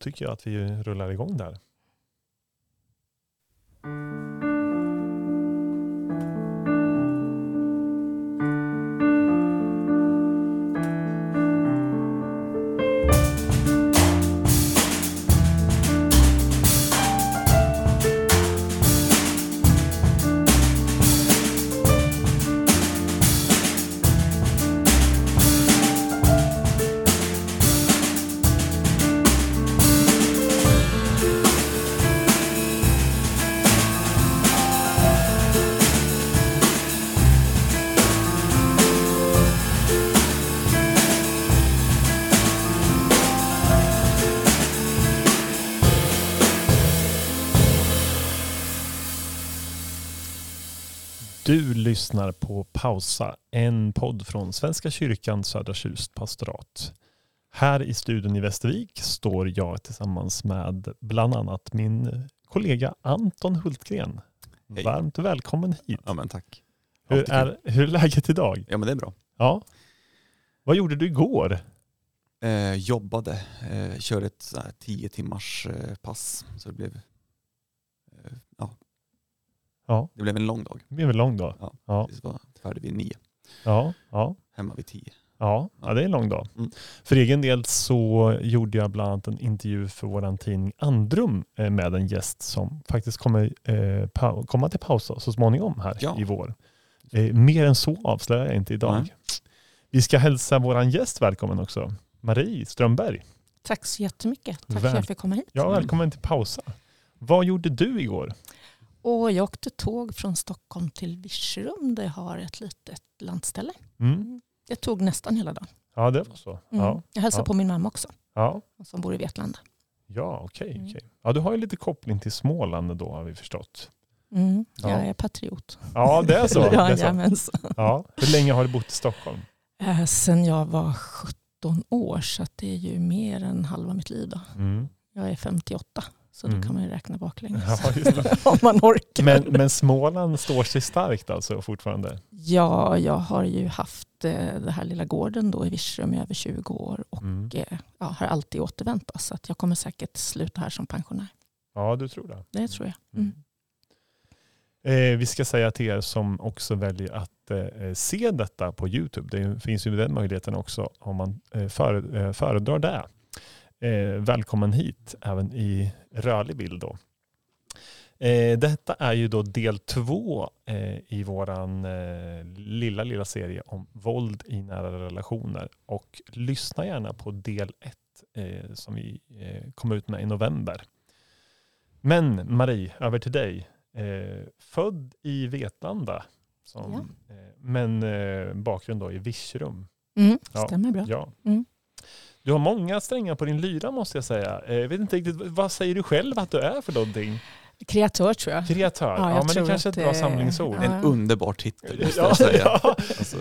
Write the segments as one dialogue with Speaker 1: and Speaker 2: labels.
Speaker 1: tycker jag att vi rullar igång där. Lyssnar på Pausa, en podd från Svenska kyrkan Södra Tjust pastorat. Här i studion i Västervik står jag tillsammans med bland annat min kollega Anton Hultgren.
Speaker 2: Hej.
Speaker 1: Varmt välkommen hit.
Speaker 2: Ja men tack.
Speaker 1: Hur är, hur är läget idag?
Speaker 2: Ja men det är bra.
Speaker 1: Ja. Vad gjorde du igår?
Speaker 2: Eh, jobbade, eh, körde ett tio timmars eh, pass. Så det blev, Ja, det blev en lång dag.
Speaker 1: det blev en lång dag.
Speaker 2: Ja.
Speaker 1: Ja,
Speaker 2: Vi var färdig vid nio,
Speaker 1: ja, ja.
Speaker 2: hemma vid tio.
Speaker 1: Ja, ja, det är en lång dag.
Speaker 2: Mm.
Speaker 1: För egen del så gjorde jag bland annat en intervju för vår tidning Andrum eh, med en gäst som faktiskt kommer eh, komma till pausa så småningom här
Speaker 2: Ja.
Speaker 1: i vår. Eh, mer än så avslöjar jag inte idag.
Speaker 2: Nej.
Speaker 1: Vi ska hälsa vår gäst välkommen också. Marie Strömberg.
Speaker 3: Tack så jättemycket. Tack
Speaker 1: Väl-
Speaker 3: för att jag fick komma hit.
Speaker 1: Ja, välkommen till pausa. Vad gjorde du igår?
Speaker 3: Och jag åkte tåg från Stockholm till Virserum där jag har ett litet landställe.
Speaker 1: Mm.
Speaker 3: Det tog nästan hela dagen.
Speaker 1: Ja, det var så.
Speaker 3: Mm.
Speaker 1: Ja,
Speaker 3: Jag hälsade
Speaker 1: Ja.
Speaker 3: på min mamma också
Speaker 1: ja,
Speaker 3: som bor i Vetlanda.
Speaker 1: ja okej.
Speaker 3: Mm.
Speaker 1: okej. Ja, du har ju lite koppling till Småland då har vi förstått.
Speaker 3: Mm.
Speaker 1: Ja.
Speaker 3: Jag är patriot.
Speaker 1: Ja, det är så. Det är så. Ja. Hur länge har du bott i Stockholm?
Speaker 3: Eh, Sen jag var 17 år så det är ju mer än halva mitt liv. Då.
Speaker 1: Mm.
Speaker 3: Jag är 58 så
Speaker 1: Mm.
Speaker 3: då kan man ju räkna baklänges.
Speaker 1: Ja.
Speaker 3: Om man orkar.
Speaker 1: Men, men Småland står sig starkt alltså fortfarande?
Speaker 3: Ja, jag har ju haft eh, den här lilla gården då i Virserum i över 20 år och
Speaker 1: Mm.
Speaker 3: eh, ja, har alltid återvänt. Så att jag kommer säkert sluta här som pensionär.
Speaker 1: Ja, du tror det?
Speaker 3: Det tror jag. Mm.
Speaker 1: Eh, vi ska säga till er som också väljer att eh, se detta på Youtube. Det finns ju den möjligheten också om man eh, eh, föredrar det. Eh, välkommen hit även i rörlig bild. Då. Eh, detta är ju då del två eh, i våran eh, lilla, lilla serie om våld i nära relationer. Och lyssna gärna på del ett eh, som vi eh, kom ut med i november. Men Marie, över till dig. Eh, född i Vetlanda, som, eh, men bakgrund då i Virserum.
Speaker 3: Mm,
Speaker 1: Ja.
Speaker 3: stämmer bra.
Speaker 1: Ja.
Speaker 3: Mm.
Speaker 1: Du har många strängar på din lyra måste jag säga. Eh, Jag vet inte riktigt, vad säger du själv att du är för någonting?
Speaker 3: Kreatör tror jag.
Speaker 1: Kreatör?
Speaker 3: Ja,
Speaker 1: Ja,
Speaker 3: jag
Speaker 1: men det
Speaker 3: tror
Speaker 1: kanske är
Speaker 3: att
Speaker 1: ett bra
Speaker 3: det-
Speaker 1: samlingsord.
Speaker 3: Ja.
Speaker 2: En underbar titel måste
Speaker 1: Ja,
Speaker 2: jag säga.
Speaker 1: ja.
Speaker 2: Alltså,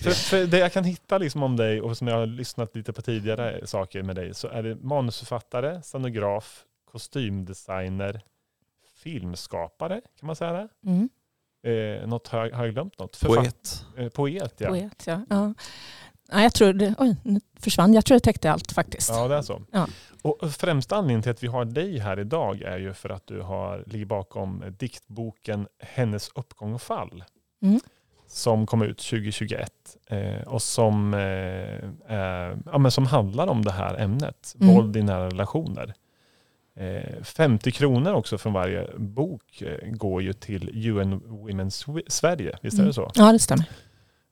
Speaker 1: För, för det jag kan hitta liksom om dig och som jag har lyssnat lite på tidigare saker med dig så är det manusförfattare, scenograf, kostymdesigner, filmskapare, kan man säga det?
Speaker 3: Mm.
Speaker 1: Eh, något, har, jag- har jag glömt något?
Speaker 2: poet.
Speaker 1: Eh, poet, ja.
Speaker 3: Poet, ja. ja. Nej, jag tror det, oj, nu försvann. Jag tror det täckte allt faktiskt.
Speaker 1: Ja, det är så.
Speaker 3: Ja.
Speaker 1: Och främsta anledningen till att vi har dig här idag är ju för att du har, ligger bakom diktboken Hennes uppgång och fall.
Speaker 3: Mm.
Speaker 1: Som kom ut 2021 eh, och som, eh, eh, ja, men som handlar om det här ämnet,
Speaker 3: Mm.
Speaker 1: våld i nära relationer. Eh, 50 kronor också från varje bok eh, går ju till UN Women Sverige, visst är
Speaker 3: Mm.
Speaker 1: det så?
Speaker 3: Ja, det stämmer.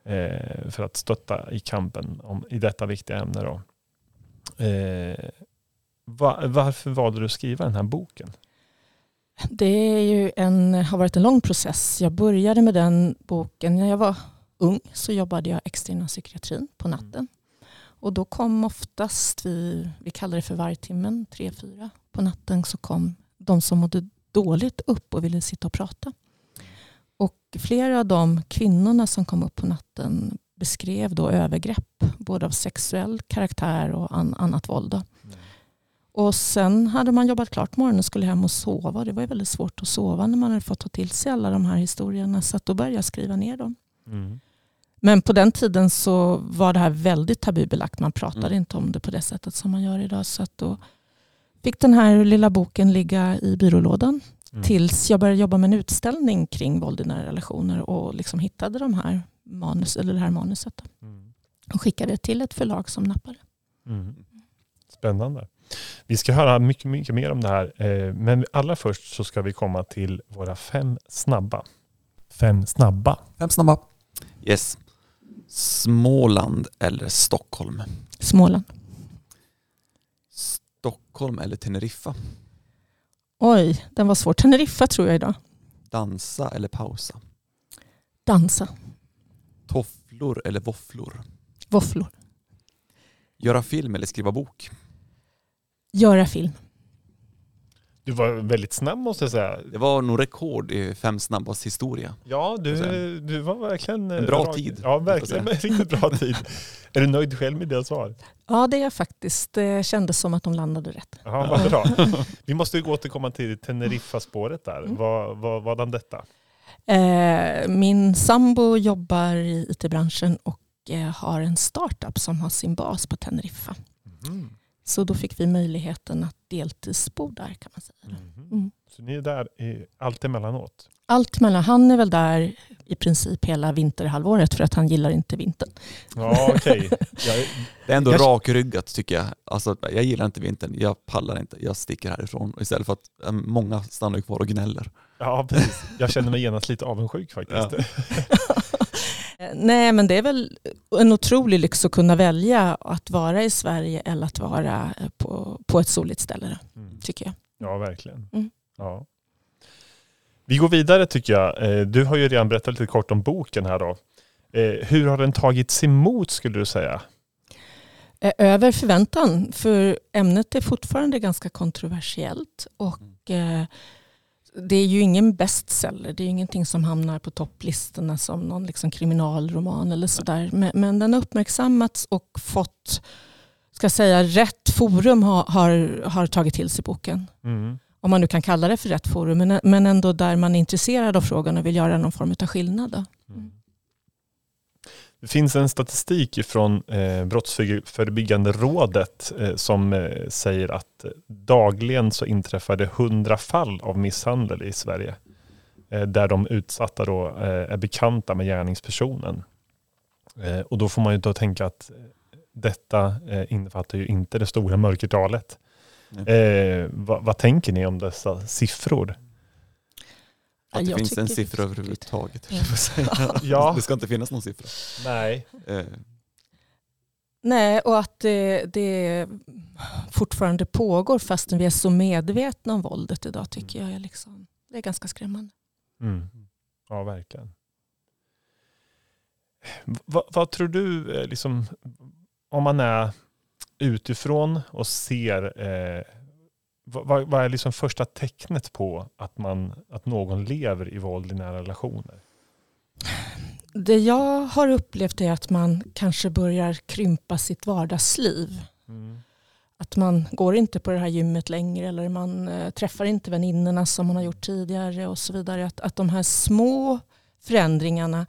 Speaker 1: Eh, för att stötta i kampen om, i detta viktiga ämne. Då. Eh, va, varför valde du att skriva den här boken?
Speaker 3: Det är ju en, har varit en lång process. Jag började med den boken när jag var ung. Så jobbade jag extra inom psykiatrin på natten. Och då kom oftast, vi, vi kallar det för vargtimmen, tre, fyra på natten så kom de som mådde dåligt upp och ville sitta och prata. Och flera av de kvinnorna som kom upp på natten beskrev då övergrepp, både av sexuell karaktär och an, annat våld. Då. Och sen hade man jobbat klart morgonen och skulle hem och sova. Det var väldigt svårt att sova när man hade fått ta till sig alla de här historierna. Så att då började jag skriva ner dem.
Speaker 1: Mm.
Speaker 3: Men på den tiden så var det här väldigt tabubelagt. Man pratade
Speaker 2: Mm.
Speaker 3: inte om det på det sättet som man gör idag. Så att då fick den här lilla boken ligga i byrålådan
Speaker 1: Mm.
Speaker 3: tills jag började jobba med en utställning kring våld i nära relationer och liksom hittade de här manus, eller det här manuset.
Speaker 1: Mm.
Speaker 3: Och skickade det till ett förlag som nappade.
Speaker 1: Mm. Spännande. Vi ska höra mycket, mycket mer om det här. eh, Men allra först så ska vi komma till våra fem snabba. Fem snabba.
Speaker 2: Fem snabba. Yes. Småland eller Stockholm?
Speaker 3: Småland.
Speaker 2: Stockholm eller Teneriffa?
Speaker 3: Oj, den var svår. Teneriffa tror jag idag.
Speaker 2: Dansa eller pausa?
Speaker 3: Dansa.
Speaker 2: Tofflor eller våfflor?
Speaker 3: Våfflor.
Speaker 2: Göra film eller skriva bok?
Speaker 3: Göra film.
Speaker 1: Du var väldigt snabb måste jag säga.
Speaker 2: Det var nog rekord i fem snabbas historia.
Speaker 1: Ja, du, du var verkligen... eh,
Speaker 2: En bra
Speaker 1: rak.
Speaker 2: tid,
Speaker 1: Ja, verkligen. En riktigt bra tid. Är du nöjd själv med dina svar?
Speaker 3: Ja, det är jag faktiskt. Det kändes som att de landade rätt.
Speaker 1: Ja, vad bra. Vi måste ju återkomma till Teneriffa-spåret där.
Speaker 3: Mm.
Speaker 1: Vad, vad, vadan detta?
Speaker 3: Eh, min sambo jobbar i IT-branschen och eh, har en startup som har sin bas på Teneriffa.
Speaker 1: Mhm.
Speaker 3: Så då fick vi möjligheten att deltidsbo där kan man säga.
Speaker 1: Mhm.
Speaker 3: Mm.
Speaker 1: Så ni är där i, allt emellanåt?
Speaker 3: Allt mellan, han är väl där i princip hela vinterhalvåret för att han gillar inte vintern.
Speaker 1: Ja, okej. Jag-
Speaker 2: Det är ändå
Speaker 1: Jag-
Speaker 2: rakryggat tycker jag. Alltså, jag gillar inte vintern, jag pallar inte, jag sticker härifrån. Istället för att eh, många stannar kvar och gnäller.
Speaker 1: Ja, precis. Jag känner mig genast lite avundsjuk faktiskt.
Speaker 3: Eh, Nej men det är väl en otrolig lyx att kunna välja att vara i Sverige eller att vara eh, på, på ett soligt ställe
Speaker 1: Mm.
Speaker 3: tycker jag.
Speaker 1: Ja, verkligen.
Speaker 3: Mm.
Speaker 1: Ja. Vi går vidare tycker jag. Eh, Du har ju redan berättat lite kort om boken här då. Eh, Hur har den tagits emot skulle du säga?
Speaker 3: Eh, Över förväntan, för ämnet är fortfarande ganska kontroversiellt och eh, det är ju ingen bestseller. Det är ju ingenting som hamnar på topplistorna som någon liksom kriminalroman eller sådär. Men, men den har uppmärksammats och fått, ska säga, rätt forum har, har, har tagit till sig boken.
Speaker 1: Mm.
Speaker 3: Om man nu kan kalla det för rätt forum, men, men ändå där man är intresserad av frågan och vill göra någon form av skillnad.
Speaker 1: Mm. Det finns en statistik från eh, Brottsförebyggande rådet eh, som eh, säger att eh, dagligen så inträffar det 100 fall av misshandel i Sverige. Eh, där de utsatta då eh, är bekanta med gärningspersonen. Och då får man ju då tänka att detta innefattar ju inte det stora mörkertalet. Vad, vad tänker ni om dessa siffror?
Speaker 2: Att det
Speaker 3: jag
Speaker 2: finns en siffra överhuvudtaget.
Speaker 3: Ja.
Speaker 2: Det ska inte finnas någon siffra.
Speaker 1: Nej.
Speaker 2: Eh,
Speaker 3: Nej, och att det, det fortfarande pågår fastän vi är så medvetna om våldet idag tycker jag är, liksom, det är ganska skrämmande.
Speaker 1: Mm. Ja, verkligen. Va, vad tror du, eh, liksom, om man är utifrån och ser, eh, vad, vad- är liksom första tecknet på att, man, att någon lever i våld i nära relationer?
Speaker 3: Det jag har upplevt är att man kanske börjar krympa sitt vardagsliv.
Speaker 1: Mm.
Speaker 3: Att man går inte på det här gymmet längre eller man eh, träffar inte väninnorna som man har gjort tidigare och så vidare. Att, att de här små förändringarna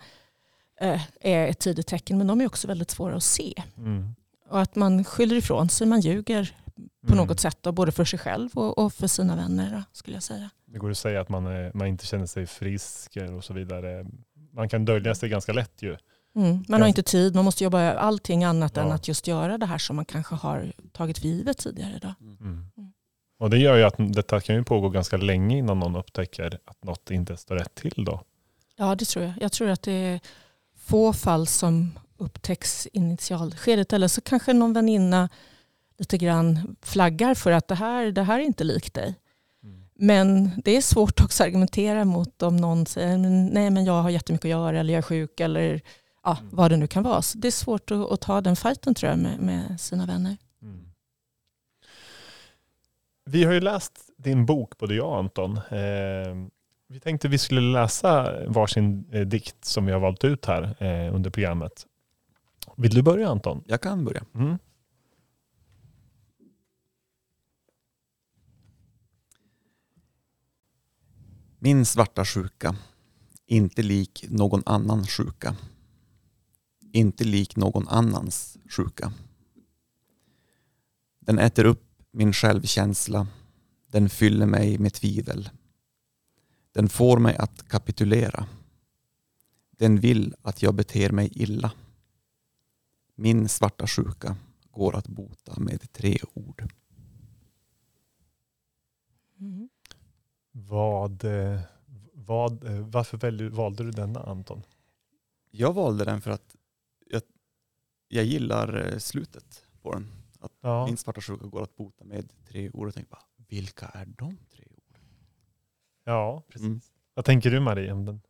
Speaker 3: eh, är ett tidigt tecken men de är också väldigt svåra att se.
Speaker 1: Mm.
Speaker 3: Och att man skyller ifrån sig, man ljuger på
Speaker 1: Mm.
Speaker 3: något sätt, då, både för sig själv och, och för sina vänner då, skulle jag säga.
Speaker 1: Det går att säga att man, är, man inte känner sig frisk och så vidare. Man kan dölja sig ganska lätt ju.
Speaker 3: Mm. Man har inte tid, man måste jobba allting annat än
Speaker 1: Ja.
Speaker 3: att just göra det här som man kanske har tagit för givet tidigare. Då.
Speaker 1: Mm.
Speaker 3: Mm.
Speaker 1: Och det gör ju att detta kan ju pågå ganska länge innan någon upptäcker att något inte står rätt till då.
Speaker 3: Ja, det tror jag. Jag tror att det är få fall som upptäcks initialskedet. Eller så kanske någon väninna lite grann flaggar för att det här, det här är inte likt dig. Men det är svårt också att argumentera mot om någon säger "Men nej men jag har jättemycket att göra eller jag är sjuk eller ja,
Speaker 1: Mm.
Speaker 3: vad det nu kan vara. Så det är svårt att, att ta den fighten tror jag med, med sina vänner.
Speaker 1: Mm. Vi har ju läst din bok, både jag och Anton. Eh, vi tänkte vi skulle läsa varsin eh, dikt som vi har valt ut här eh, under programmet. Vill du börja Anton?
Speaker 2: Jag kan börja.
Speaker 1: Mm.
Speaker 2: Min svarta sjuka, inte lik någon annan sjuka. Inte lik någon annans sjuka. Den äter upp min självkänsla, den fyller mig med tvivel. Den får mig att kapitulera. Den vill att jag beter mig illa. Min svarta sjuka går att bota med tre ord.
Speaker 1: Vad, eh, vad, eh, varför välj- valde du denna Anton?
Speaker 2: Jag valde den för att jag, jag gillar eh, slutet på den.
Speaker 1: Ja.
Speaker 2: Min svarta sjuka går att bota med tre ord. Och tänkte bara, vilka är de tre orden?
Speaker 1: ja, precis.
Speaker 2: Mm.
Speaker 1: Vad tänker du Marie om den?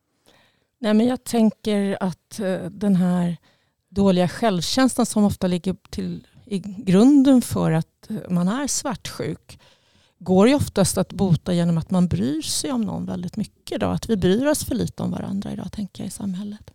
Speaker 3: Nej, men jag tänker att den här dåliga självkänslan som ofta ligger till, i grunden för att man är svartsjuk går ju oftast att bota genom att man bryr sig om någon väldigt mycket. Då. Att vi bryr oss för lite om varandra idag tänker jag i samhället.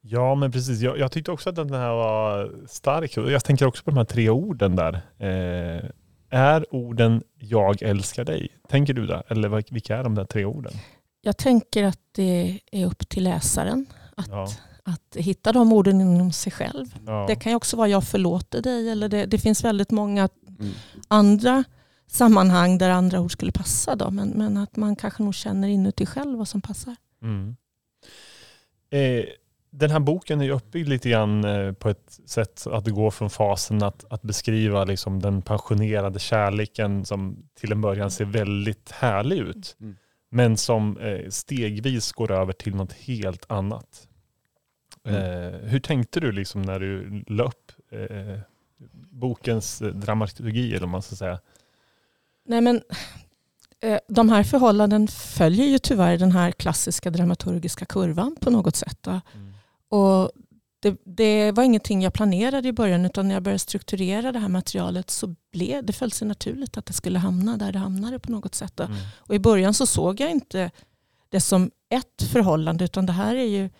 Speaker 1: Ja, men precis. Jag, jag tyckte också att den här var stark. Jag tänker också på de här tre orden där. Eh, är orden jag älskar dig? Tänker du det? Eller vilka är de där tre orden?
Speaker 3: Jag tänker att det är upp till läsaren att,
Speaker 1: Ja.
Speaker 3: att hitta de orden inom sig själv.
Speaker 1: Ja.
Speaker 3: Det kan ju också vara jag förlåter dig eller det, det finns väldigt många
Speaker 2: Mm.
Speaker 3: andra sammanhang där andra ord skulle passa. Då, men, men att man kanske nog känner inuti själv vad som passar.
Speaker 1: Mm. Eh, den här boken är ju uppbyggd lite grann eh, på ett sätt att det går från fasen att, att beskriva liksom den passionerade kärleken som till en början ser väldigt härlig ut.
Speaker 2: Mm.
Speaker 1: Men som eh, stegvis går över till något helt annat.
Speaker 2: Mm.
Speaker 1: Eh, hur tänkte du liksom när du la upp eh, bokens eh, dramaturgi eller vad man ska säga?
Speaker 3: Nej, men, eh, de här förhållanden följer ju tyvärr den här klassiska dramaturgiska kurvan på något sätt. Då. Och det, det var ingenting jag planerade i början utan när jag började strukturera det här materialet så blev det föll sig naturligt att det skulle hamna där det hamnade på något sätt.
Speaker 1: Mm.
Speaker 3: Och i början så såg jag inte det som ett förhållande utan det här är ju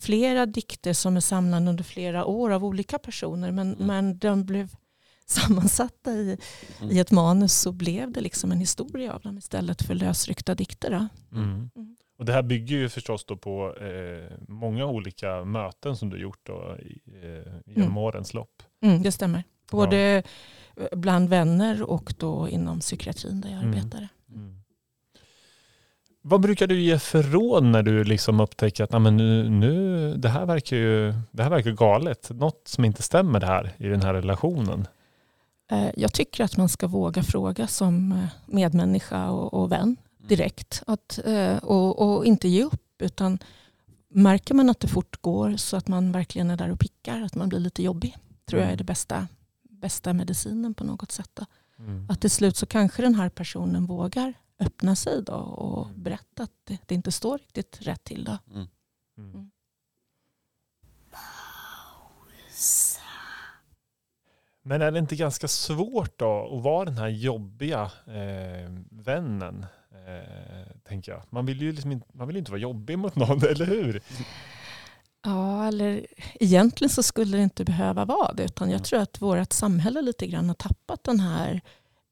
Speaker 3: flera dikter som är samlade under flera år av olika personer men,
Speaker 2: Mm.
Speaker 3: men de blev sammansatta i,
Speaker 2: Mm.
Speaker 3: i ett manus så blev det liksom en historia av dem istället för lösryckta dikter. Då.
Speaker 1: Mm.
Speaker 3: Mm.
Speaker 1: Och det här bygger ju förstås då på eh, många olika möten som du gjort då i, eh, genom
Speaker 3: Mm.
Speaker 1: årens lopp.
Speaker 3: Mm, det stämmer. Både bland vänner och då inom psykiatrin där jag
Speaker 1: Mm.
Speaker 3: arbetade.
Speaker 1: Vad brukar du ge för råd när du liksom upptäcker att "Nej, men nu, nu, det, här verkar ju, det här verkar galet? Något som inte stämmer det här i den här relationen?
Speaker 3: Eh, Jag tycker att man ska våga fråga som eh, medmänniska och, och vän direkt. Att, eh, och, och inte ge upp. Utan märker man att det fortgår så att man verkligen är där och pickar, att man blir lite jobbig, tror jag är det bästa, bästa medicinen på något sätt.
Speaker 1: Mm.
Speaker 3: Att till slut så kanske den här personen vågar öppna sig då och
Speaker 1: Mm.
Speaker 3: berätta att det, det inte står riktigt rätt till. Då.
Speaker 2: Mm.
Speaker 1: Mm. Men är det inte ganska svårt då att vara den här jobbiga eh, vännen? Eh, tänker jag. Man vill ju liksom inte, man vill inte vara jobbig mot någon, eller hur?
Speaker 3: Ja, eller egentligen så skulle det inte behöva vara det. Utan jag
Speaker 2: Mm.
Speaker 3: tror att vårt samhälle lite grann har tappat den här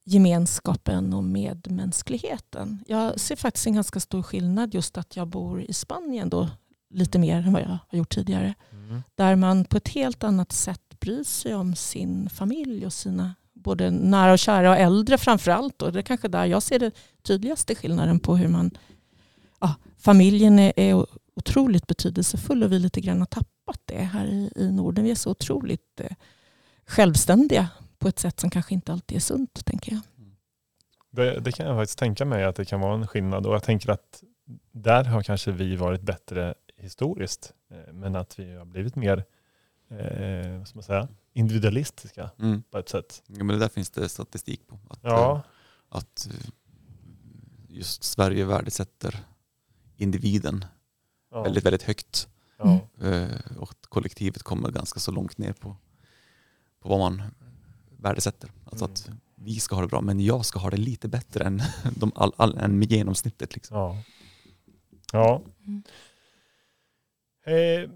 Speaker 3: gemenskapen och medmänskligheten. Jag ser faktiskt en ganska stor skillnad just att jag bor i Spanien då lite mer än vad jag har gjort tidigare.
Speaker 1: Mm.
Speaker 3: Där man på ett helt annat sätt bryr sig om sin familj och sina både nära och kära och äldre framför allt. Och det är kanske där jag ser den tydligaste skillnaden på hur man... Ja, familjen är, är otroligt betydelsefull och vi lite grann har tappat det här i, i Norden. Vi är så otroligt eh, självständiga på ett sätt som kanske inte alltid är sunt, tänker jag.
Speaker 1: Det, det kan jag faktiskt tänka mig att det kan vara en skillnad. Och jag tänker att där har kanske vi varit bättre historiskt. eh, Men att vi har blivit mer eh, vad ska man säga, individualistiska
Speaker 2: Mm.
Speaker 1: på ett sätt.
Speaker 2: Ja, men det där finns det statistik på. Att,
Speaker 1: Ja,
Speaker 2: eh, att eh, just Sverige värdesätter individen
Speaker 1: ja,
Speaker 2: väldigt, väldigt högt.
Speaker 1: ja.
Speaker 2: Eh, Och kollektivet kommer ganska så långt ner på, på vad man värdesätter. Alltså
Speaker 1: Mm.
Speaker 2: att vi ska ha det bra, men jag ska ha det lite bättre än, de, all, all, än genomsnittet. Liksom.
Speaker 1: Ja. ja.
Speaker 3: Mm.
Speaker 1: Eh,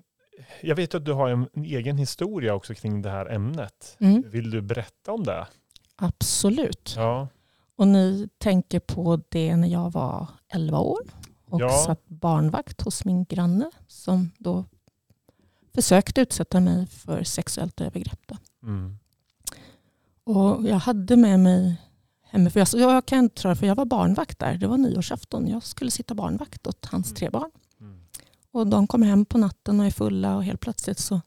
Speaker 1: jag vet att du har en, en egen historia också kring det här ämnet.
Speaker 3: Mm,
Speaker 1: Vill du berätta om det?
Speaker 3: absolut.
Speaker 1: Ja.
Speaker 3: Och ni tänker på det när jag var 11 år och
Speaker 1: Ja.
Speaker 3: satt barnvakt hos min granne som då försökte utsätta mig för sexuellt övergrepp. Då.
Speaker 1: Mm.
Speaker 3: Och jag hade med mig hemifrån, jag, jag kan inte för jag var barnvakt där. Det var nyårsafton. Jag skulle sitta barnvakt åt hans tre barn.
Speaker 1: Mm.
Speaker 3: Och de kommer hem på natten och är fulla och helt plötsligt så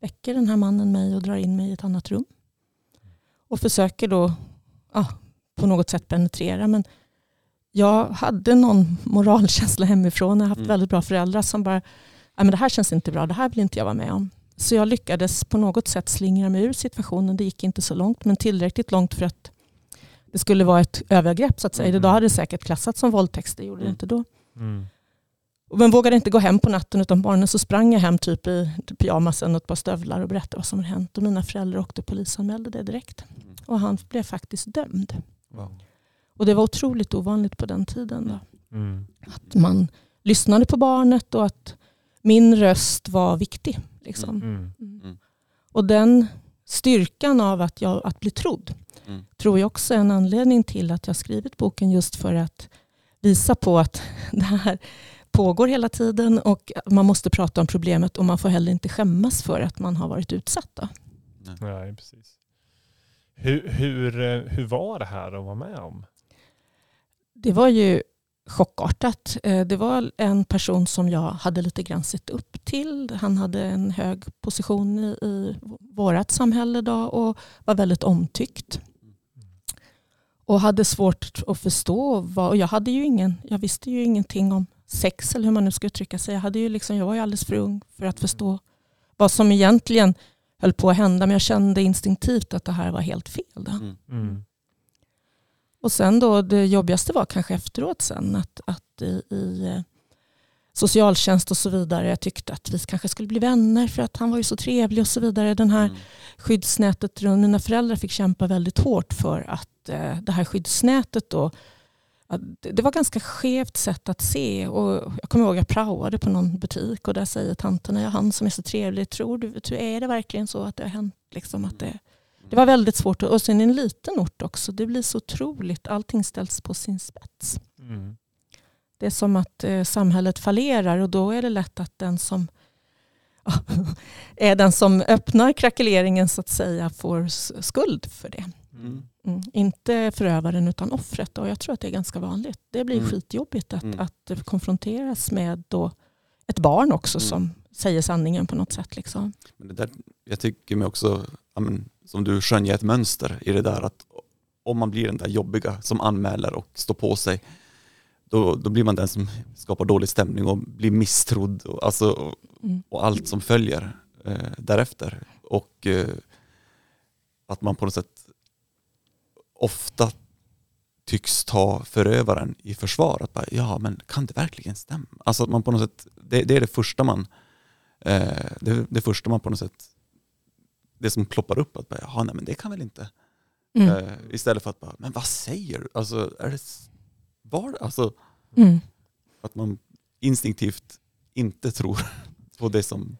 Speaker 3: väcker den här mannen mig och drar in mig i ett annat rum. Och försöker då ja, på något sätt penetrera. Men jag hade någon moralkänsla hemifrån. Jag har haft
Speaker 2: Mm.
Speaker 3: väldigt bra föräldrar som bara, men det här känns inte bra, det här vill inte jag vara med om. Så jag lyckades på något sätt slingra mig ur situationen. Det gick inte så långt, men tillräckligt långt för att det skulle vara ett övergrepp så att säga.
Speaker 1: Mm.
Speaker 3: Idag hade det säkert klassats som våldtäkt, det gjorde det
Speaker 2: Mm.
Speaker 3: inte då.
Speaker 1: Mm.
Speaker 3: Men vågade inte gå hem på natten utan morgonen så sprang jag hem typ i pyjamasen och ett par stövlar och berättade vad som hade hänt. Och mina föräldrar åkte och polisanmälde det direkt.
Speaker 2: Mm.
Speaker 3: Och han blev faktiskt dömd.
Speaker 2: Wow.
Speaker 3: Och det var otroligt ovanligt på den tiden. Då.
Speaker 1: Mm.
Speaker 3: Att man lyssnade på barnet och att min röst var viktig. Liksom.
Speaker 1: Mm.
Speaker 3: Mm. Och den styrkan av att, jag, att bli trodd
Speaker 2: Mm.
Speaker 3: tror jag också är en anledning till att jag skrivit boken just för att visa på att det här pågår hela tiden och man måste prata om problemet och man får heller inte skämmas för att man har varit utsatt. Då.
Speaker 1: Nej, precis. Hur, hur, eh, hur var det här att vara med om?
Speaker 3: Det var ju chockartat. Eh, Det var en person som jag hade lite grann sett upp till. Han hade en hög position i, i vårt samhälle då och var väldigt omtyckt. Och hade svårt att förstå. Vad, och jag, hade ju ingen, jag visste ju ingenting om sex eller hur man nu ska uttrycka sig. Jag, hade ju liksom, jag var ju alldeles för ung för att förstå vad som egentligen höll på att hända. Men jag kände instinktivt att det här var helt fel. Då.
Speaker 2: Mm.
Speaker 3: Och sen då det jobbigaste var kanske efteråt sen att, att i, i eh, socialtjänst och så vidare jag tyckte att vi kanske skulle bli vänner för att han var ju så trevlig och så vidare. Den här
Speaker 2: Mm.
Speaker 3: skyddsnätet runt mina föräldrar fick kämpa väldigt hårt för att eh, det här skyddsnätet då det var ganska skevt sätt att se. Och jag kommer ihåg att jag praoade på någon butik och där säger tanterna, ja, han som är så trevlig, tror du, är det verkligen så att det har hänt? Liksom att det, det var väldigt svårt. Och sen en liten ort också. Det blir så otroligt. Allting ställs på sin spets.
Speaker 1: Mm.
Speaker 3: Det är som att eh, samhället fallerar och då är det lätt att den som är den som öppnar krackeleringen så att säga får skuld för det.
Speaker 2: Mm.
Speaker 3: Mm. Inte förövaren utan offret. Och jag tror att det är ganska vanligt. Det blir
Speaker 2: Mm.
Speaker 3: skitjobbigt att,
Speaker 2: Mm.
Speaker 3: att konfronteras med då ett barn också
Speaker 2: Mm.
Speaker 3: som säger sanningen på något sätt. Liksom.
Speaker 2: Men det där, jag tycker mig också, ja, men, som du skönjer ett mönster i det där att om man blir den där jobbiga som anmäler och står på sig, då, då blir man den som skapar dålig stämning och blir misstrodd och, alltså, och,
Speaker 3: Mm.
Speaker 2: och allt som följer eh, därefter. Och eh, att man på något sätt ofta tycks ta förövaren i försvar. Att bara, ja, men kan det verkligen stämma? Alltså att man på något sätt, det, det är det första man, eh, det, det första man på något sätt, det som ploppar upp, att bara, jaha, nej men det kan väl inte.
Speaker 3: Mm.
Speaker 2: Eh, istället för att bara, men vad säger du? Alltså, är det, var, alltså
Speaker 3: Mm.
Speaker 2: att man instinktivt inte tror på det som...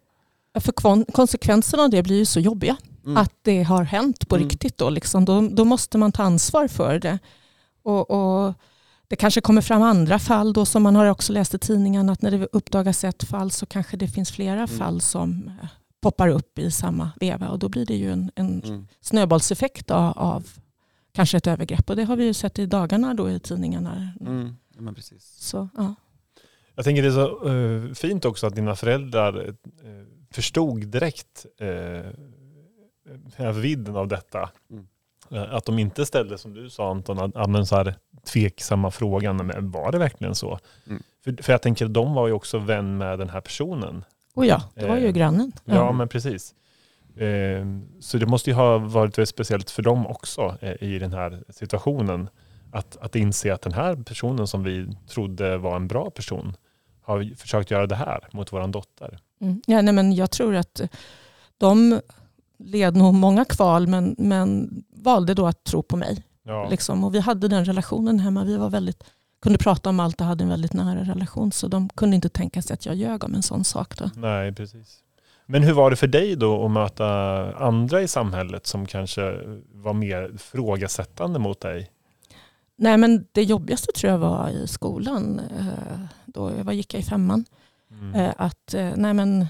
Speaker 3: För kon- konsekvenserna av det blir ju så jobbiga.
Speaker 2: Mm.
Speaker 3: Att det har hänt på
Speaker 2: Mm.
Speaker 3: riktigt. Då, liksom. då, då måste man ta ansvar för det. Och, och Det kanske kommer fram andra fall då som man har också läst i tidningen att när det uppdagas ett fall så kanske det finns flera
Speaker 2: Mm.
Speaker 3: fall som eh, poppar upp i samma veva och då blir det ju en, en
Speaker 2: Mm.
Speaker 3: snöbollseffekt av, av kanske ett övergrepp och det har vi ju sett i dagarna då i tidningarna.
Speaker 2: Mm. Ja, men precis.
Speaker 3: Så, ja.
Speaker 1: Jag tänker det är så eh, fint också att dina föräldrar eh, förstod direkt uh, vidden av detta.
Speaker 2: Mm.
Speaker 1: Att de inte ställde, som du sa Anton, att, så här, tveksamma frågan, men var det verkligen så?
Speaker 2: Mm.
Speaker 1: För, för jag tänker, de var ju också vän med den här personen.
Speaker 3: Och ja, det var ju
Speaker 1: Eh,
Speaker 3: grannen.
Speaker 1: Ja, men precis. Eh, Så det måste ju ha varit väldigt speciellt för dem också eh, i den här situationen. Att, att inse att den här personen som vi trodde var en bra person har försökt göra det här mot vår dotter.
Speaker 3: Mm. Ja, nej, men jag tror att de led nog många kval men, men valde då att tro på mig.
Speaker 1: Ja.
Speaker 3: Liksom. Och vi hade den relationen hemma. Vi var väldigt, kunde prata om allt och hade en väldigt nära relation. Så de kunde inte tänka sig att jag ljög om en sån sak. Då.
Speaker 1: Nej, precis. Men hur var det för dig då att möta andra i samhället som kanske var mer frågasättande mot dig?
Speaker 3: Nej, men det jobbigaste tror jag var i skolan. eh, Då jag var, gick jag i femman.
Speaker 1: Mm.
Speaker 3: Eh, Att, eh, nej, men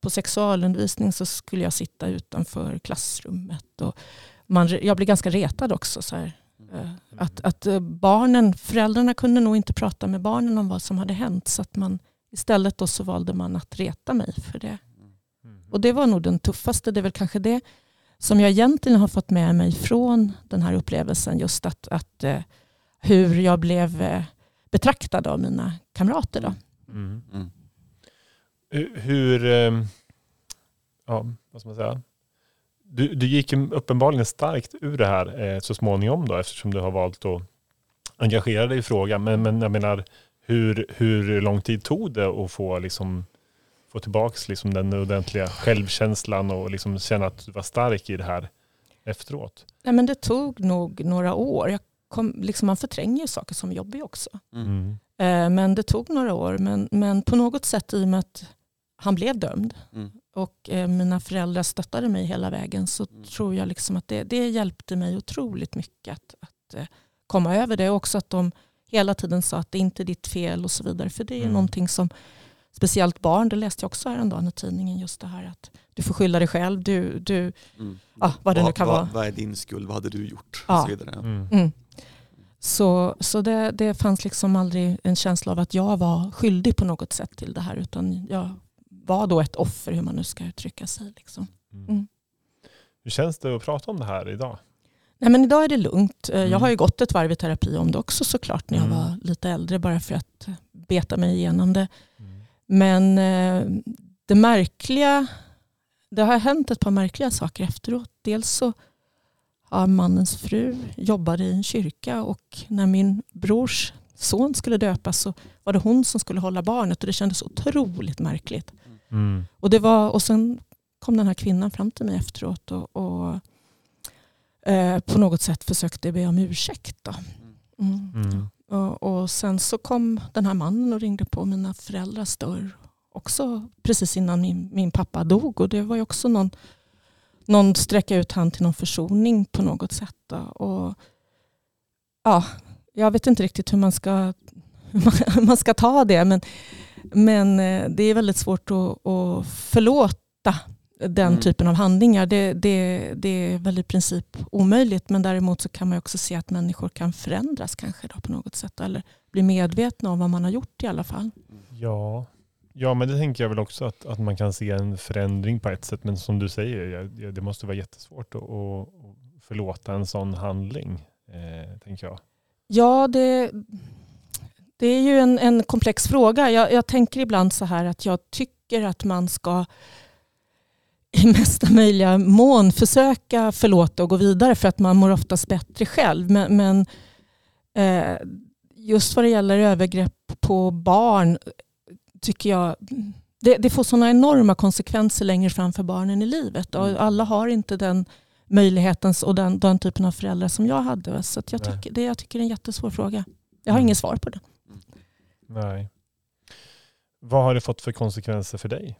Speaker 3: på sexualundervisning så skulle jag sitta utanför klassrummet. Och man, jag blev ganska retad också. Så här. Eh, Att, att eh, barnen, föräldrarna kunde nog inte prata med barnen om vad som hade hänt. Så att man, istället då så valde man att reta mig för det. Och det var nog den tuffaste. Det är väl kanske det som jag egentligen har fått med mig från den här upplevelsen. Just att, att eh, hur jag blev betraktad av mina kamrater. Då.
Speaker 1: Mm.
Speaker 2: Mm.
Speaker 1: Hur- ja, vad ska man säga? Du, du gick ju uppenbarligen starkt ur det här eh, så småningom då eftersom du har valt att engagera dig i frågan. Men, men jag menar, hur, hur lång tid tog det att få, liksom, få tillbaka liksom, den ordentliga självkänslan och liksom känna att du var stark i det här efteråt?
Speaker 3: Nej, men det tog nog några år. Jag kom, liksom, man förtränger ju saker som jobbar också.
Speaker 2: Mm.
Speaker 3: Eh, Men det tog några år. Men, men på något sätt i och med att han blev dömd
Speaker 2: Mm.
Speaker 3: Och eh, mina föräldrar stöttade mig hela vägen så
Speaker 2: Mm.
Speaker 3: tror jag liksom att det, det hjälpte mig otroligt mycket att, att eh, komma över det. Och också att de hela tiden sa att det inte är ditt fel och så vidare. För det är
Speaker 1: Mm.
Speaker 3: någonting som speciellt barn, det läste jag också häromdagen i tidningen, just det här att du får skylla dig själv. Du, du,
Speaker 2: Mm.
Speaker 3: Ja, vad det nu kan
Speaker 2: vad,
Speaker 3: vara.
Speaker 2: Vad är din skuld? Vad hade du gjort?
Speaker 3: Ja.
Speaker 2: Och så vidare.
Speaker 1: Mm.
Speaker 3: mm. Så, så det, det fanns liksom aldrig en känsla av att jag var skyldig på något sätt till det här. Utan jag var då ett offer, hur man nu ska uttrycka sig. Liksom.
Speaker 1: Mm.
Speaker 3: Mm.
Speaker 1: Hur känns det att prata om det här idag?
Speaker 3: Nej, men idag är det lugnt. Eh,
Speaker 1: Mm.
Speaker 3: Jag har ju gått ett varv i terapi om det också såklart när jag
Speaker 1: Mm.
Speaker 3: var lite äldre bara för att beta mig igenom det.
Speaker 1: Mm.
Speaker 3: Men eh, det märkliga, det har hänt ett par märkliga saker efteråt. Dels så har mannens fru jobbade i en kyrka och när min brors son skulle döpas så var det hon som skulle hålla barnet och det kändes otroligt märkligt.
Speaker 1: Mm.
Speaker 3: Och, det var, och sen kom den här kvinnan fram till mig efteråt och, och eh, på något sätt försökte be om ursäkt. Då. Mm.
Speaker 1: Mm.
Speaker 3: Och, och sen så kom den här mannen och ringde på mina föräldrars dörr. Också precis innan min, min pappa dog. Och det var ju också någon, någon sträcka ut hand till någon försoning på något sätt. Då. Och, ja, jag vet inte riktigt hur man ska, hur man ska ta det. Men, men eh, det är väldigt svårt att, att förlåta den
Speaker 2: Mm.
Speaker 3: typen av handlingar. Det, det, det är väl i princip omöjligt. Men däremot så kan man också se att människor kan förändras kanske då på något sätt. Eller bli medvetna om vad man har gjort i alla fall.
Speaker 1: Ja. ja, men det tänker jag väl också att, att man kan se en förändring på ett sätt. Men som du säger, det måste vara jättesvårt att, att att förlåta en sån handling, eh, tänker jag.
Speaker 3: Ja, det, det är ju en, en komplex fråga. Jag, jag tänker ibland så här att jag tycker att man ska i mesta möjliga mån försöka förlåta och gå vidare för att man mår oftast bättre själv. Men, men eh, just vad det gäller övergrepp på barn tycker jag det, det får sådana enorma konsekvenser längre fram för barnen i livet. Och
Speaker 2: Mm.
Speaker 3: alla har inte den möjligheten och den, den typen av föräldrar som jag hade. Så jag, tycker, det, jag tycker det är en jättesvår fråga. Jag har
Speaker 1: Mm.
Speaker 3: inget svar på det.
Speaker 1: Nej. Vad har det fått för konsekvenser för dig?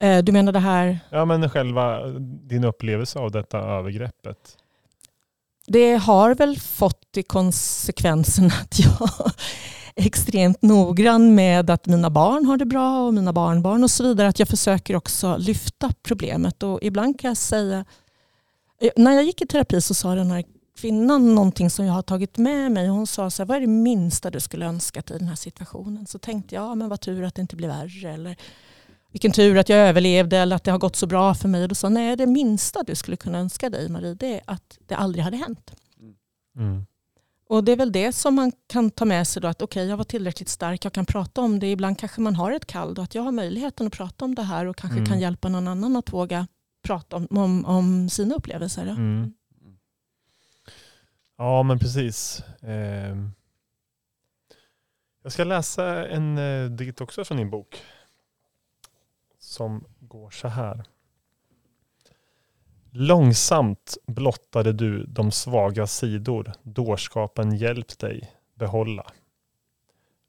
Speaker 3: Eh, Du menar det här,
Speaker 1: Ja, men själva din upplevelse av detta övergreppet.
Speaker 3: det har väl fått i konsekvensen att jag är extremt noggrann med att mina barn har det bra och mina barnbarn och så vidare. Att jag försöker också lyfta problemet och ibland kan jag säga, eh, när jag gick i terapi så sa den här kvinnan någonting som jag har tagit med mig. Hon sa så här, vad är det minsta du skulle önskat i den här situationen? Så tänkte jag, ja, men vad tur att det inte blir värre. Eller vilken tur att jag överlevde eller att det har gått så bra för mig. Och då sa nej, det minsta du skulle kunna önska dig Marie, det är att det aldrig hade hänt.
Speaker 1: Mm.
Speaker 3: Och det är väl det som man kan ta med sig då att okej, jag var tillräckligt stark, jag kan prata om det. Ibland kanske man har ett kall då, att jag har möjligheten att prata om det här och kanske
Speaker 1: Mm.
Speaker 3: kan hjälpa någon annan att våga prata om, om, om sina upplevelser.
Speaker 1: Mm. Ja, men precis. Ehm. Jag ska läsa en eh, dikt också från din bok. Som går så här. Långsamt blottade du de svaga sidor dårskapen hjälpt dig behålla.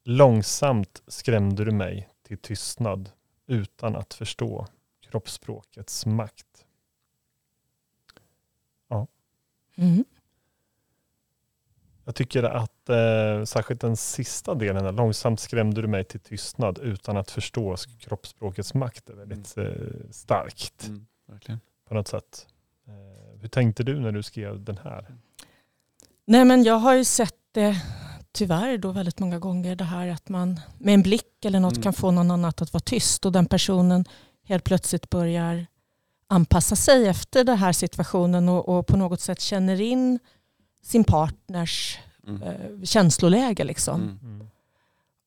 Speaker 1: Långsamt skrämde du mig till tystnad utan att förstå kroppsspråkets makt.
Speaker 3: Mm.
Speaker 1: Jag tycker att eh, särskilt den sista delen, där, långsamt skrämde du mig till tystnad utan att förstå kroppsspråkets makt, är väldigt eh, starkt
Speaker 2: Mm. Verkligen.
Speaker 1: på något sätt. Eh, hur tänkte du när du skrev den här?
Speaker 3: Nej men jag har ju sett det tyvärr då väldigt många gånger det här att man med en blick eller något
Speaker 2: Mm.
Speaker 3: kan få någon annat att vara tyst och den personen helt plötsligt börjar anpassa sig efter den här situationen och, och på något sätt känner in sin partners
Speaker 2: Mm.
Speaker 3: eh, känsloläge. Liksom.
Speaker 2: Mm.
Speaker 1: Mm.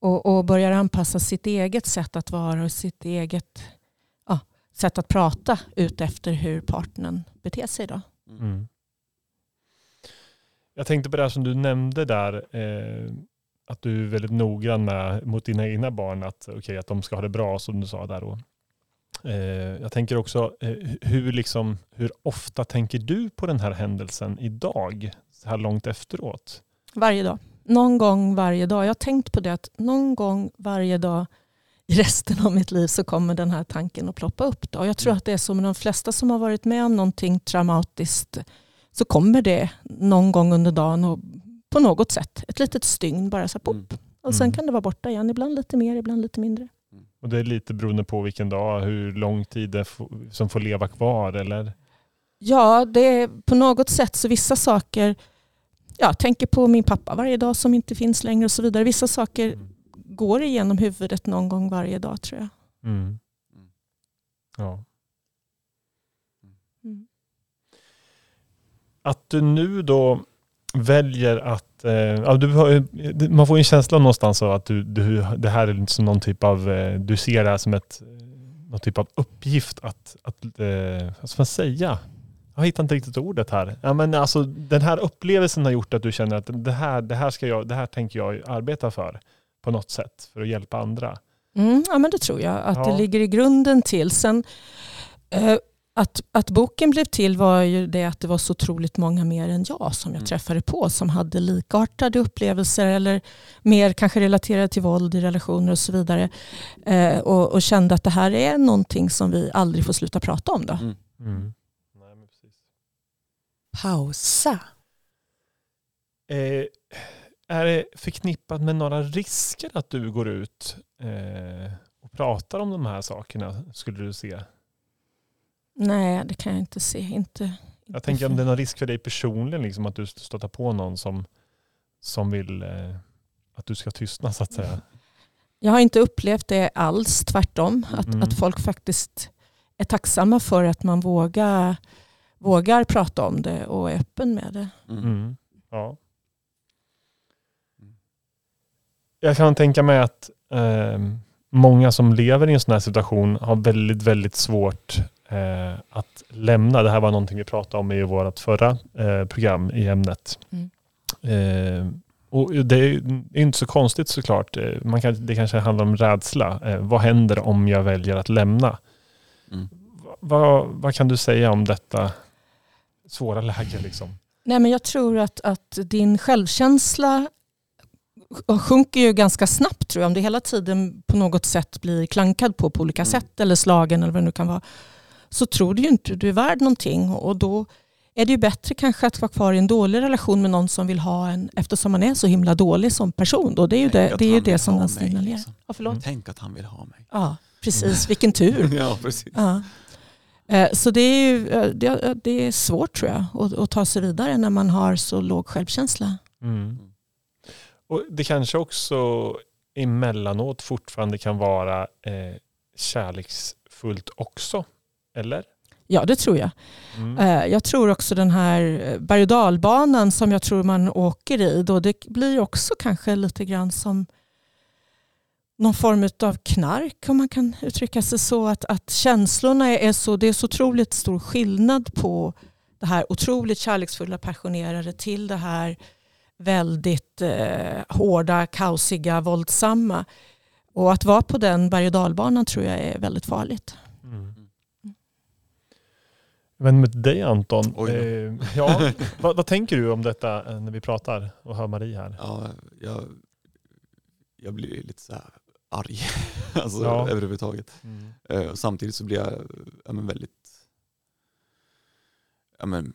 Speaker 3: Och, och börjar anpassa sitt eget sätt att vara och sitt eget ja, sätt att prata ut efter hur partnern beter sig. Då.
Speaker 1: Mm. Jag tänkte på det här som du nämnde där, eh, att du är väldigt noggrann med mot dina egna barn, att, okay, att de ska ha det bra som du sa där. Då. Eh, jag tänker också, eh, hur, liksom, hur ofta tänker du på den här händelsen idag, så här långt efteråt?
Speaker 3: Varje dag. Någon gång varje dag. Jag har tänkt på det att någon gång varje dag i resten av mitt liv så kommer den här tanken att ploppa upp. Då. Jag tror
Speaker 2: Mm.
Speaker 3: att det är så med de flesta som har varit med om någonting traumatiskt så kommer det någon gång under dagen och på något sätt, ett litet stygn bara så här, pop.
Speaker 2: Mm.
Speaker 3: Och sen
Speaker 1: Mm.
Speaker 3: kan det vara borta igen. Ibland lite mer, ibland lite mindre.
Speaker 1: Och det är lite beroende på vilken dag, hur lång tid det som får leva kvar eller?
Speaker 3: Ja, det är på något sätt så vissa saker, jag tänker på min pappa varje dag som inte finns längre och så vidare. Vissa saker
Speaker 1: Mm.
Speaker 3: går igenom huvudet någon gång varje dag tror jag.
Speaker 1: Mm.
Speaker 2: Mm.
Speaker 1: Ja.
Speaker 3: Mm.
Speaker 1: Att du nu då väljer att, eh, du har, man får ju en känsla någonstans av att du, du, det här är liksom någon typ av, eh, du ser det här som ett, eh, någon typ av uppgift att, att eh, vad ska man säga? Jag hittar inte riktigt ordet här. Ja, men alltså, den här upplevelsen har gjort att du känner att det här, det här, ska jag, det här tänker jag arbeta för på något sätt för att hjälpa andra.
Speaker 3: Mm, ja, men det tror jag att
Speaker 1: Ja.
Speaker 3: det ligger i grunden till. Sen, eh, att, att boken blev till var ju det att det var så otroligt många mer än jag som jag
Speaker 2: Mm.
Speaker 3: träffade på som hade likartade upplevelser eller mer kanske relaterade till våld i relationer och så vidare. Eh, och, och kände att det här är någonting som vi aldrig får sluta prata om. Då.
Speaker 2: Mm.
Speaker 1: Mm. Nej, men precis.
Speaker 3: Pausa.
Speaker 1: Eh, är det förknippat med några risker att du går ut eh, och pratar om de här sakerna, skulle du se?
Speaker 3: Nej, det kan jag inte se. Inte,
Speaker 1: Jag tänker om det är någon risk för dig personligen, liksom, att du stöter på någon som, som vill eh, att du ska tystna så att säga.
Speaker 3: Jag har inte upplevt det alls, tvärtom. Att,
Speaker 1: Mm.
Speaker 3: att folk faktiskt är tacksamma för att man vågar, vågar prata om det och är öppen med det.
Speaker 2: Mm.
Speaker 1: Mm. Ja. Jag kan tänka mig att eh, många som lever i en sån här situation har väldigt, väldigt svårt eh, att lämna. Det här var någonting vi pratade om i vårt förra eh, program i ämnet.
Speaker 3: Mm.
Speaker 1: Eh, och det är inte så konstigt såklart. Eh, Man kan, det kanske handlar om rädsla. Eh, vad händer om jag väljer att lämna?
Speaker 2: Mm.
Speaker 1: Va- Vad, vad kan du säga om detta svåra läge? Liksom?
Speaker 3: Nej, men jag tror att, att din självkänsla sjunker ju ganska snabbt tror jag. Om det hela tiden på något sätt blir klankad på på olika
Speaker 2: Mm.
Speaker 3: sätt eller slagen eller vad det nu kan vara. Så tror du ju inte du är värd någonting och då är det ju bättre kanske att vara kvar i en dålig relation med någon som vill ha en eftersom man är så himla dålig som person. Då. Det är ju
Speaker 2: Tänk
Speaker 3: det, det, är ju det som
Speaker 2: ha
Speaker 3: den signalerar.
Speaker 2: liksom.
Speaker 3: Ja, förlåt.
Speaker 1: Mm.
Speaker 2: Tänk att han vill ha mig.
Speaker 3: Ja, precis. Vilken tur.
Speaker 2: ja, precis.
Speaker 3: Ja. Eh, Så det är, ju, eh, det, det är svårt tror jag att, att ta sig vidare när man har så låg självkänsla.
Speaker 1: Mm. Och det kanske också emellanåt fortfarande kan vara eh, kärleksfullt också, eller?
Speaker 3: Ja, det tror jag.
Speaker 1: Mm.
Speaker 3: Eh, Jag tror också den här eh, berg och dalbanan som jag tror man åker i, då det blir också kanske lite grann som någon form av knark om man kan uttrycka sig så. Att, att känslorna är så, det är så otroligt stor skillnad på det här otroligt kärleksfulla passionerade till det här väldigt eh, hårda, kaosiga, våldsamma. Och att vara på den berg och dalbanan tror jag är väldigt farligt.
Speaker 1: Mm. Men med dig Anton, eh, ja, vad, vad tänker du om detta eh, när vi pratar och hör Marie här?
Speaker 2: Ja, jag, jag blir lite så här arg alltså,
Speaker 1: Ja.
Speaker 2: överhuvudtaget.
Speaker 1: Mm.
Speaker 2: Eh, samtidigt så blir jag ja, men väldigt ja, men,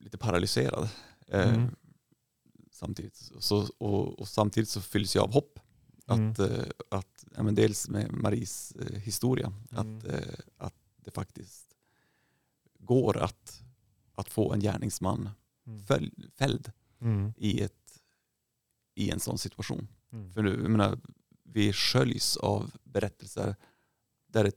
Speaker 2: lite paralyserad. Eh,
Speaker 1: Mm.
Speaker 2: samtidigt. Så, och, och samtidigt så fylls jag av hopp.
Speaker 1: Mm.
Speaker 2: Att, eh, att, ja, men dels med Maries historia,
Speaker 1: Mm.
Speaker 2: att, att det faktiskt går att, att få en gärningsman
Speaker 1: Mm.
Speaker 2: följ, fälld
Speaker 1: Mm.
Speaker 2: i, ett, i en sån situation.
Speaker 1: Mm.
Speaker 2: För jag menar, vi sköljs av berättelser där det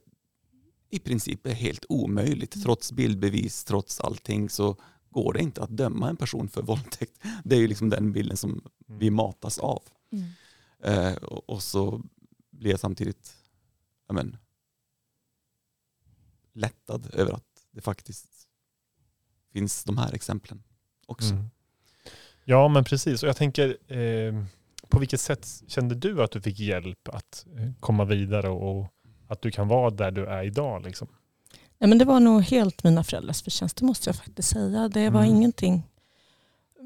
Speaker 2: i princip är helt omöjligt. Trots bildbevis, trots allting så går det inte att döma en person för våldtäkt. Det är ju liksom den bilden som vi matas av.
Speaker 3: Mm.
Speaker 2: Eh, och, och så blir jag samtidigt ja, men, lättad över att det faktiskt finns de här exemplen också.
Speaker 1: Mm. Ja men precis och jag tänker eh, på vilket sätt kände du att du fick hjälp att eh, komma vidare och, att du kan vara där du är idag? Liksom?
Speaker 3: Nej, men det var nog helt mina föräldrars förtjänst, det måste jag faktiskt säga. Det var
Speaker 1: Mm.
Speaker 3: ingenting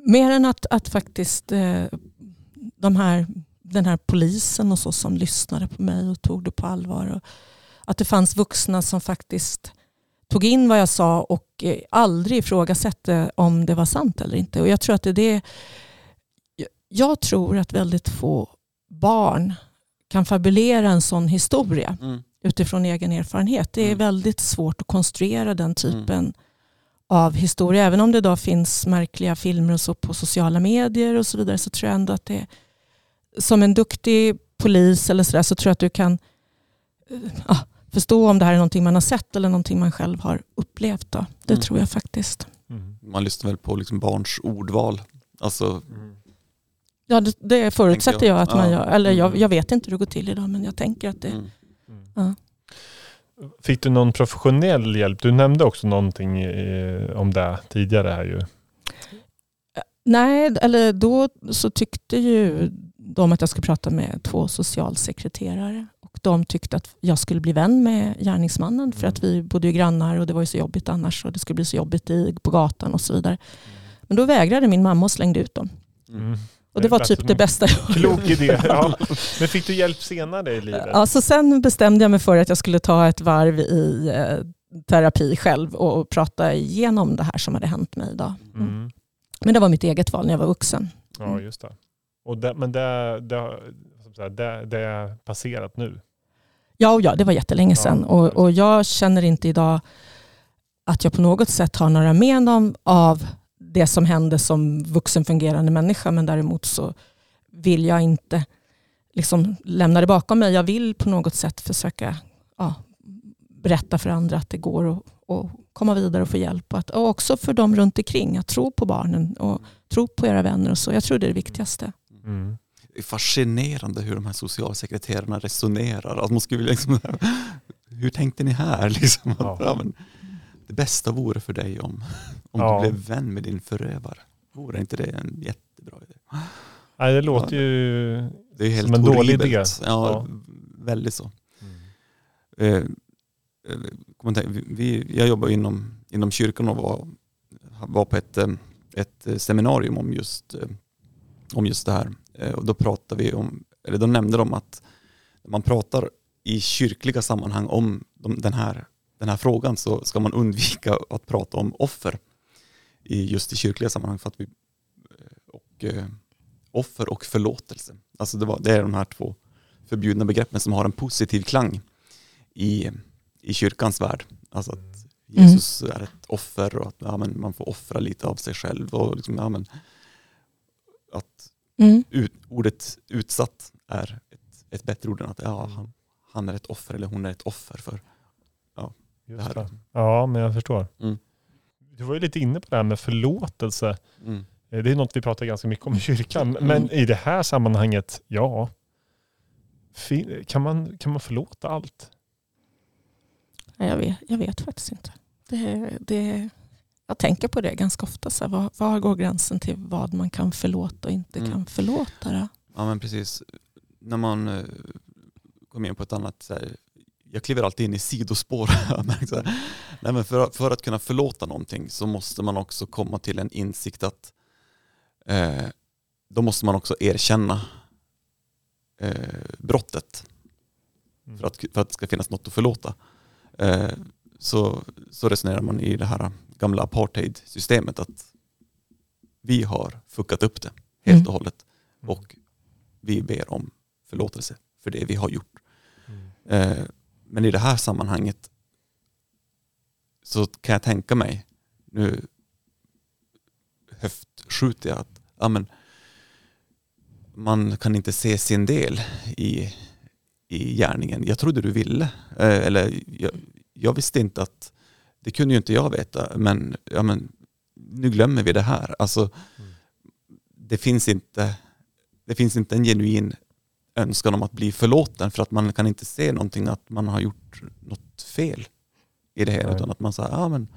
Speaker 3: mer än att, att faktiskt eh, de här, den här polisen och så som lyssnade på mig och tog det på allvar. Och att det fanns vuxna som faktiskt tog in vad jag sa och eh, aldrig ifrågasatte om det var sant eller inte. Och jag tror att det är det jag tror att väldigt få barn kan fabulera en sån historia
Speaker 2: Mm.
Speaker 3: utifrån egen erfarenhet. Det är
Speaker 2: Mm.
Speaker 3: väldigt svårt att konstruera den typen av historia. Även om det idag finns märkliga filmer och så på sociala medier och så vidare så tror jag ändå att det som en duktig polis eller så, där, så tror jag att du kan eh, ja, förstå om det här är någonting man har sett eller någonting man själv har upplevt. Då. Det
Speaker 2: Mm.
Speaker 3: tror jag faktiskt.
Speaker 2: Man lyssnar väl på liksom barns ordval. Alltså,
Speaker 3: Ja, det, det förutsätter
Speaker 2: jag.
Speaker 3: jag att man gör. Eller jag,
Speaker 2: Mm.
Speaker 3: jag vet inte hur det går till idag men jag tänker att det...
Speaker 2: mm.
Speaker 3: Ja.
Speaker 1: Fick du någon professionell hjälp? Du nämnde också någonting eh, om det tidigare här ju.
Speaker 3: Nej, eller då så tyckte ju de att jag skulle prata med två socialsekreterare. Och de tyckte att jag skulle bli vän med gärningsmannen för
Speaker 1: Mm.
Speaker 3: att vi bodde ju grannar och det var ju så jobbigt annars och det skulle bli så jobbigt i, på gatan och så vidare. Men då vägrade min mamma och slängde ut dem.
Speaker 1: Mm.
Speaker 3: Och det var typ det bästa jag
Speaker 1: Klok idé. Ja. Men fick du hjälp senare i livet?
Speaker 3: Ja, så sen bestämde jag mig för att jag skulle ta ett varv i eh, terapi själv och prata igenom det här som hade hänt mig. Då. Mm.
Speaker 1: Mm.
Speaker 3: Men det var mitt eget val när jag var vuxen.
Speaker 1: Ja, just det. Och det, men det, det, det, det är passerat nu.
Speaker 3: Ja, och ja, det var jättelänge
Speaker 1: Ja,
Speaker 3: sedan. och, och jag känner inte idag att jag på något sätt har några men av det som hände som vuxen fungerande människa. Men däremot så vill jag inte liksom lämna det bakom mig. Jag vill på något sätt försöka ja, berätta för andra att det går att, att komma vidare och få hjälp. Och, att, och också för dem runt omkring att tro på barnen och tro på era vänner. och så. Jag tror det är det viktigaste.
Speaker 1: Mm.
Speaker 2: Det är fascinerande hur de här socialsekreterarna resonerar. Att man skulle vilja liksom, hur tänkte ni här? Liksom,
Speaker 1: Ja.
Speaker 2: ja. men, det bästa vore för dig om, om
Speaker 1: Ja.
Speaker 2: du blev vän med din förövare. Vore inte det en jättebra idé?
Speaker 1: Nej, det låter ju...
Speaker 2: Det är helt
Speaker 1: Som en dålig
Speaker 2: horribelt.
Speaker 1: idé.
Speaker 2: Ja,
Speaker 1: Ja.
Speaker 2: väldigt så. Eh, eh, jag tänka, vi- jag jobbar inom, inom kyrkan och var, var på ett, eh, ett eh, seminarium om just, eh, om just det här. Eh, Och då pratade vi om, eller då nämnde de att man pratar i kyrkliga sammanhang om de, den, här, den här frågan så ska man undvika att prata om offer i just i kyrkliga sammanhang för att vi eh, och, eh, offer och förlåtelse. Alltså det, var, det är de här två förbjudna begreppen som har en positiv klang i, i kyrkans värld. Alltså att Jesus är ett offer och att ja, men man får offra lite av sig själv. Och liksom, ja, men, att
Speaker 3: Mm.
Speaker 2: ut, ordet utsatt är ett, ett bättre ord än att ja, han, han är ett offer eller hon är ett offer för.
Speaker 1: Just det. Ja, men jag förstår.
Speaker 2: Mm.
Speaker 1: Du var ju lite inne på det här med förlåtelse.
Speaker 2: Mm.
Speaker 1: Eh, Det är något vi pratar ganska mycket om i kyrkan.
Speaker 2: Mm.
Speaker 1: Men i det här sammanhanget, ja. Kan man, kan man förlåta allt?
Speaker 3: Jag vet, jag vet faktiskt inte. Det, det, jag tänker på det ganska ofta. Så här, var, var går gränsen till vad man kan förlåta och inte
Speaker 2: Mm.
Speaker 3: kan förlåta? Då?
Speaker 2: Ja men precis. När man eh, kommer in på ett annat, så här, jag kliver alltid in i sidospår. Nej, men för, för att kunna förlåta någonting så måste man också komma till en insikt att eh, då måste man också erkänna eh, brottet
Speaker 1: Mm.
Speaker 2: för att, för att det ska finnas något att förlåta. Eh, så, så resonerar man i det här gamla apartheid-systemet att vi har fuckat upp det helt
Speaker 3: Mm.
Speaker 2: och hållet
Speaker 1: Mm.
Speaker 2: och vi ber om förlåtelse för det vi har gjort.
Speaker 1: Mm.
Speaker 2: Eh, men i det här sammanhanget så kan jag tänka mig, nu höftskjuter jag, att ja, men, man kan inte se sin del i, i gärningen. Jag trodde du ville. Eh, eller jag, jag, visste inte att, det kunde ju inte jag veta, men, ja, men nu glömmer vi det här. Alltså, mm. det, finns inte, det finns inte en genuin önskan om att bli förlåten för att man kan inte se någonting att man har gjort något fel i det här. Utan att man säger, ja men,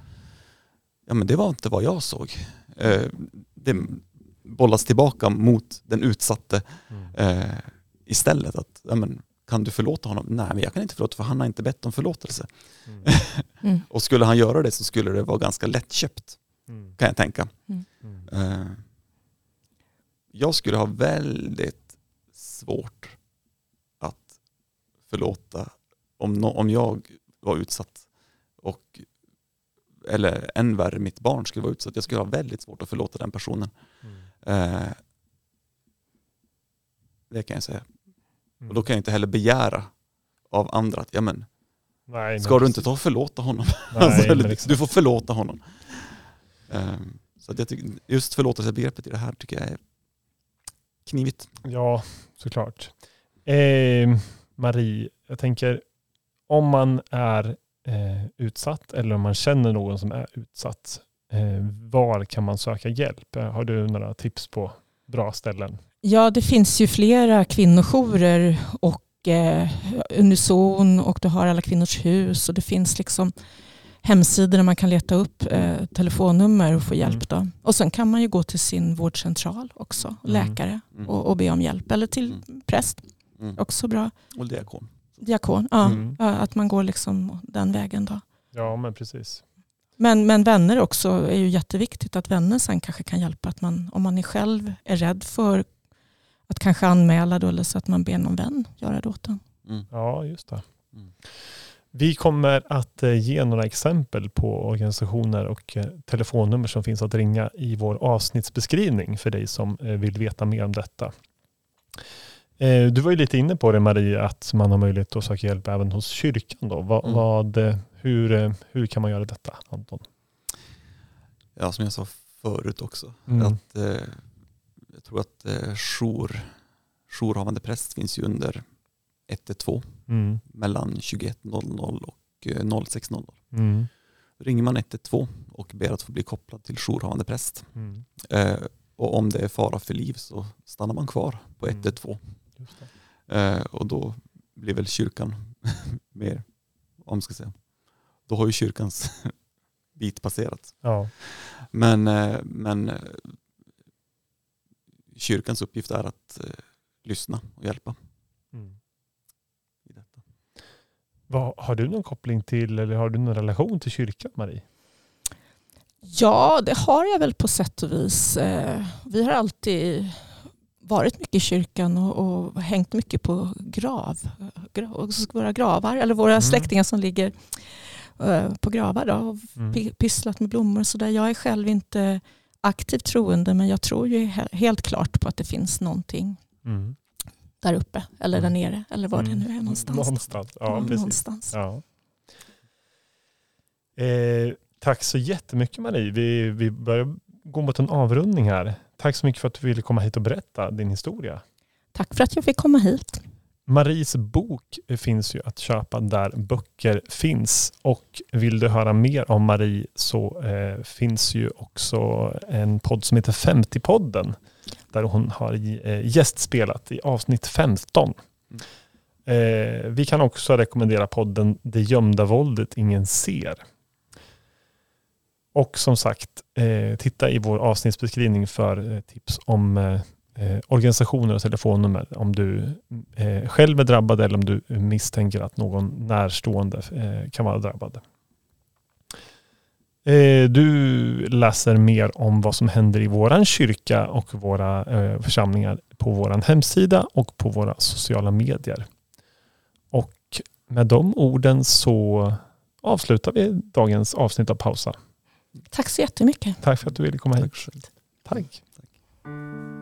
Speaker 2: ja men det var inte vad jag såg. Eh, det bollas tillbaka mot den utsatte mm. eh, istället. Att, ja men, kan du förlåta honom? Nej, men jag kan inte förlåta för han har inte bett om förlåtelse. Mm. mm. och skulle han göra det så skulle det vara ganska lättköpt, mm. kan jag tänka. Mm. Eh, jag skulle ha väldigt svårt att förlåta om, no om jag var utsatt och eller än värre, mitt barn skulle vara utsatt. Jag skulle ha väldigt svårt att förlåta den personen. Mm. Eh, det kan jag säga. Mm. Och då kan jag inte heller begära av andra att, ja men, Nej, ska du inte ta och förlåta honom? Nej, alltså. Du får förlåta honom. Eh, så jag tycker, just förlåtelsebegreppet i det här tycker jag är knivigt.
Speaker 1: Ja, såklart. Eh, Marie, jag tänker om man är eh, utsatt eller om man känner någon som är utsatt, eh, var kan man söka hjälp? Eh, har du några tips på bra ställen?
Speaker 3: Ja, det finns ju flera kvinnojourer och eh, Unison och du har Alla Kvinnors Hus och det finns liksom hemsidor där man kan leta upp eh, telefonnummer och få hjälp. Mm. Då. Och sen kan man ju gå till sin vårdcentral också, mm. läkare, mm. Och, och, be om hjälp. Eller till präst, också bra.
Speaker 2: Och diakon.
Speaker 3: Diakon, ja. Mm. Att man går liksom den vägen då.
Speaker 1: Ja, men precis.
Speaker 3: Men, men vänner också är ju jätteviktigt att vänner sen kanske kan hjälpa. Att man, om man är själv är rädd för att kanske anmäla då, eller så att man ber någon vän göra det åt en.
Speaker 1: Mm. Ja, just det. Mm. Vi kommer att eh, ge några exempel på organisationer och eh, telefonnummer som finns att ringa i vår avsnittsbeskrivning för dig som eh, vill veta mer om detta. Du var ju lite inne på det Marie, att man har möjlighet att söka hjälp även hos kyrkan. Då. Vad, mm. vad, hur, hur kan man göra detta Anton?
Speaker 2: Ja, som jag sa förut också. Mm. Att, eh, jag tror att eh, jour, jourhavande präst finns ju under 112 mm. mellan 21.00 och 06.00. Mm. Ringer man 112 och ber att få bli kopplad till jourhavande präst. Mm. Eh, och om det är fara för liv så stannar man kvar på 112. Mm. Eh, och då blir väl kyrkan mer, om ska säga, då har ju kyrkans bit passerat. Ja. Men, eh, men eh, kyrkans uppgift är att eh, lyssna och hjälpa. Mm.
Speaker 1: I detta. Vad, har du någon koppling till eller har du någon relation till kyrkan Marie?
Speaker 3: Ja, det har jag väl på sätt och vis. Eh, vi har alltid varit mycket i kyrkan och, och hängt mycket på grav, grav, våra gravar, eller våra mm. släktingar som ligger uh, på gravar då, och mm. pysslat med blommor och sådär. Jag är själv inte aktivt troende men jag tror ju helt klart på att det finns någonting mm. Där uppe eller mm. där nere eller var det mm. nu är någonstans.
Speaker 1: Någonstans, ja, precis. Någonstans. Ja. Eh, tack så jättemycket Marie. Vi, vi börjar gå mot en avrundning här. Tack så mycket för att du ville komma hit och berätta din historia.
Speaker 3: Tack för att jag fick komma hit.
Speaker 1: Maries bok finns ju att köpa där böcker finns och vill du höra mer om Marie så eh, finns ju också en podd som heter 50-podden där hon har eh, gästspelat i avsnitt 15. Mm. Eh, vi kan också rekommendera podden Det gömda våldet ingen ser och som sagt, eh, titta i vår avsnittsbeskrivning för eh, tips om eh, organisationer och telefonnummer om du själv är drabbad eller om du misstänker att någon närstående kan vara drabbad. Du läser mer om vad som händer i vår kyrka och våra församlingar på vår hemsida och på våra sociala medier. Och med de orden så avslutar vi dagens avsnitt av Pausa.
Speaker 3: Tack så jättemycket.
Speaker 1: Tack för att du ville komma hit. Tack. Tack.